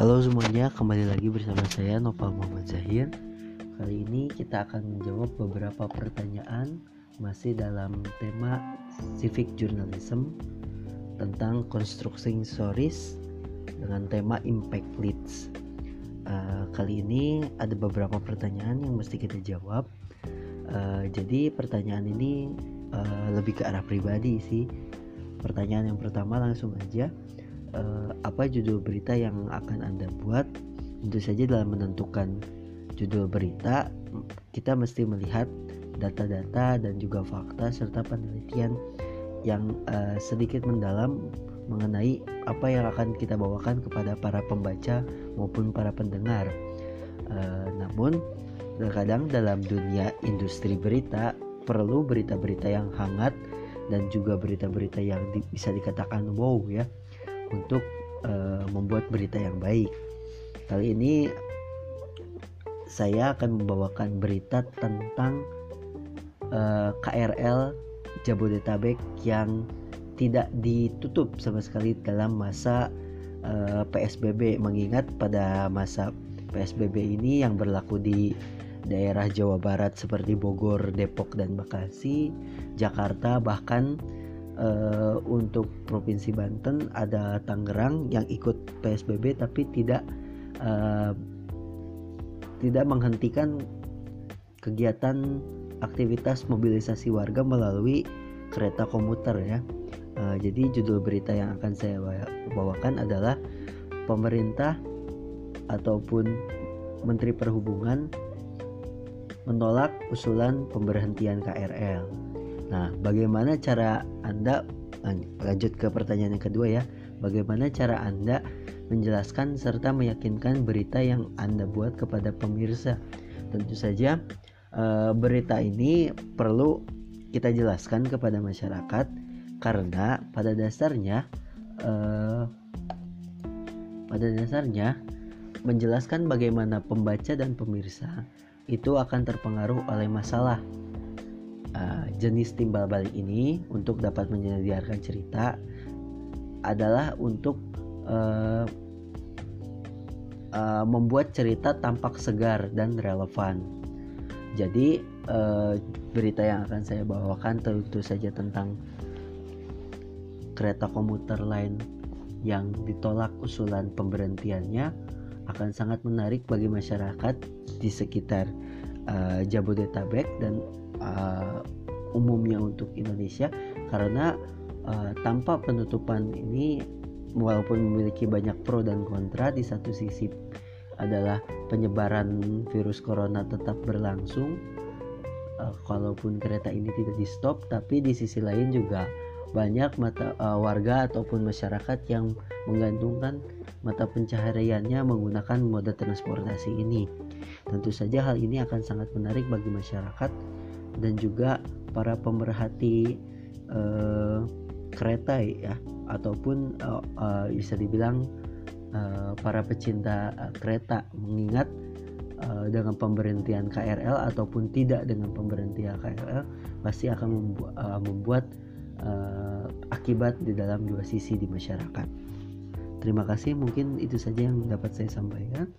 Halo semuanya, kembali lagi bersama saya Nopal Muhammad Zahir. Kali ini kita akan menjawab beberapa pertanyaan masih dalam tema civic journalism tentang constructing stories dengan tema impact leads. Uh, kali ini ada beberapa pertanyaan yang mesti kita jawab. Uh, jadi pertanyaan ini uh, lebih ke arah pribadi sih. Pertanyaan yang pertama langsung aja apa judul berita yang akan Anda buat. Tentu saja dalam menentukan judul berita, kita mesti melihat data-data dan juga fakta serta penelitian yang uh, sedikit mendalam mengenai apa yang akan kita bawakan kepada para pembaca maupun para pendengar. Uh, namun terkadang dalam dunia industri berita perlu berita-berita yang hangat dan juga berita-berita yang di, bisa dikatakan wow ya untuk uh, membuat berita yang baik. Kali ini saya akan membawakan berita tentang uh, eh, KRL Jabodetabek yang tidak ditutup sama sekali dalam masa uh, eh, PSBB mengingat pada masa PSBB ini yang berlaku di daerah Jawa Barat seperti Bogor, Depok dan Bekasi, Jakarta bahkan uh, untuk provinsi Banten ada Tangerang yang ikut PSBB tapi tidak uh, tidak menghentikan kegiatan aktivitas mobilisasi warga melalui kereta komuter ya. Uh, jadi judul berita yang akan saya bawakan adalah pemerintah ataupun Menteri Perhubungan menolak usulan pemberhentian KRL. Nah, bagaimana cara Anda lanjut ke pertanyaan yang kedua ya. Bagaimana cara Anda menjelaskan serta meyakinkan berita yang Anda buat kepada pemirsa? Tentu saja eh, berita ini perlu kita jelaskan kepada masyarakat karena pada dasarnya eh, pada dasarnya menjelaskan bagaimana pembaca dan pemirsa itu akan terpengaruh oleh masalah uh, jenis timbal balik ini untuk dapat menyediakan cerita adalah untuk uh, uh, membuat cerita tampak segar dan relevan. Jadi uh, berita yang akan saya bawakan tentu saja tentang kereta komuter lain yang ditolak usulan pemberhentiannya akan sangat menarik bagi masyarakat di sekitar uh, Jabodetabek dan uh, umumnya untuk Indonesia karena uh, tanpa penutupan ini walaupun memiliki banyak pro dan kontra di satu sisi adalah penyebaran virus corona tetap berlangsung uh, kalaupun kereta ini tidak di stop tapi di sisi lain juga banyak mata uh, warga ataupun masyarakat yang menggantungkan mata pencahariannya menggunakan moda transportasi ini. Tentu saja hal ini akan sangat menarik bagi masyarakat dan juga para pemerhati uh, kereta ya ataupun uh, uh, bisa dibilang uh, para pecinta uh, kereta mengingat dengan pemberhentian KRL ataupun tidak dengan pemberhentian KRL pasti akan membu membuat uh, akibat di dalam dua sisi di masyarakat. Terima kasih, mungkin itu saja yang dapat saya sampaikan.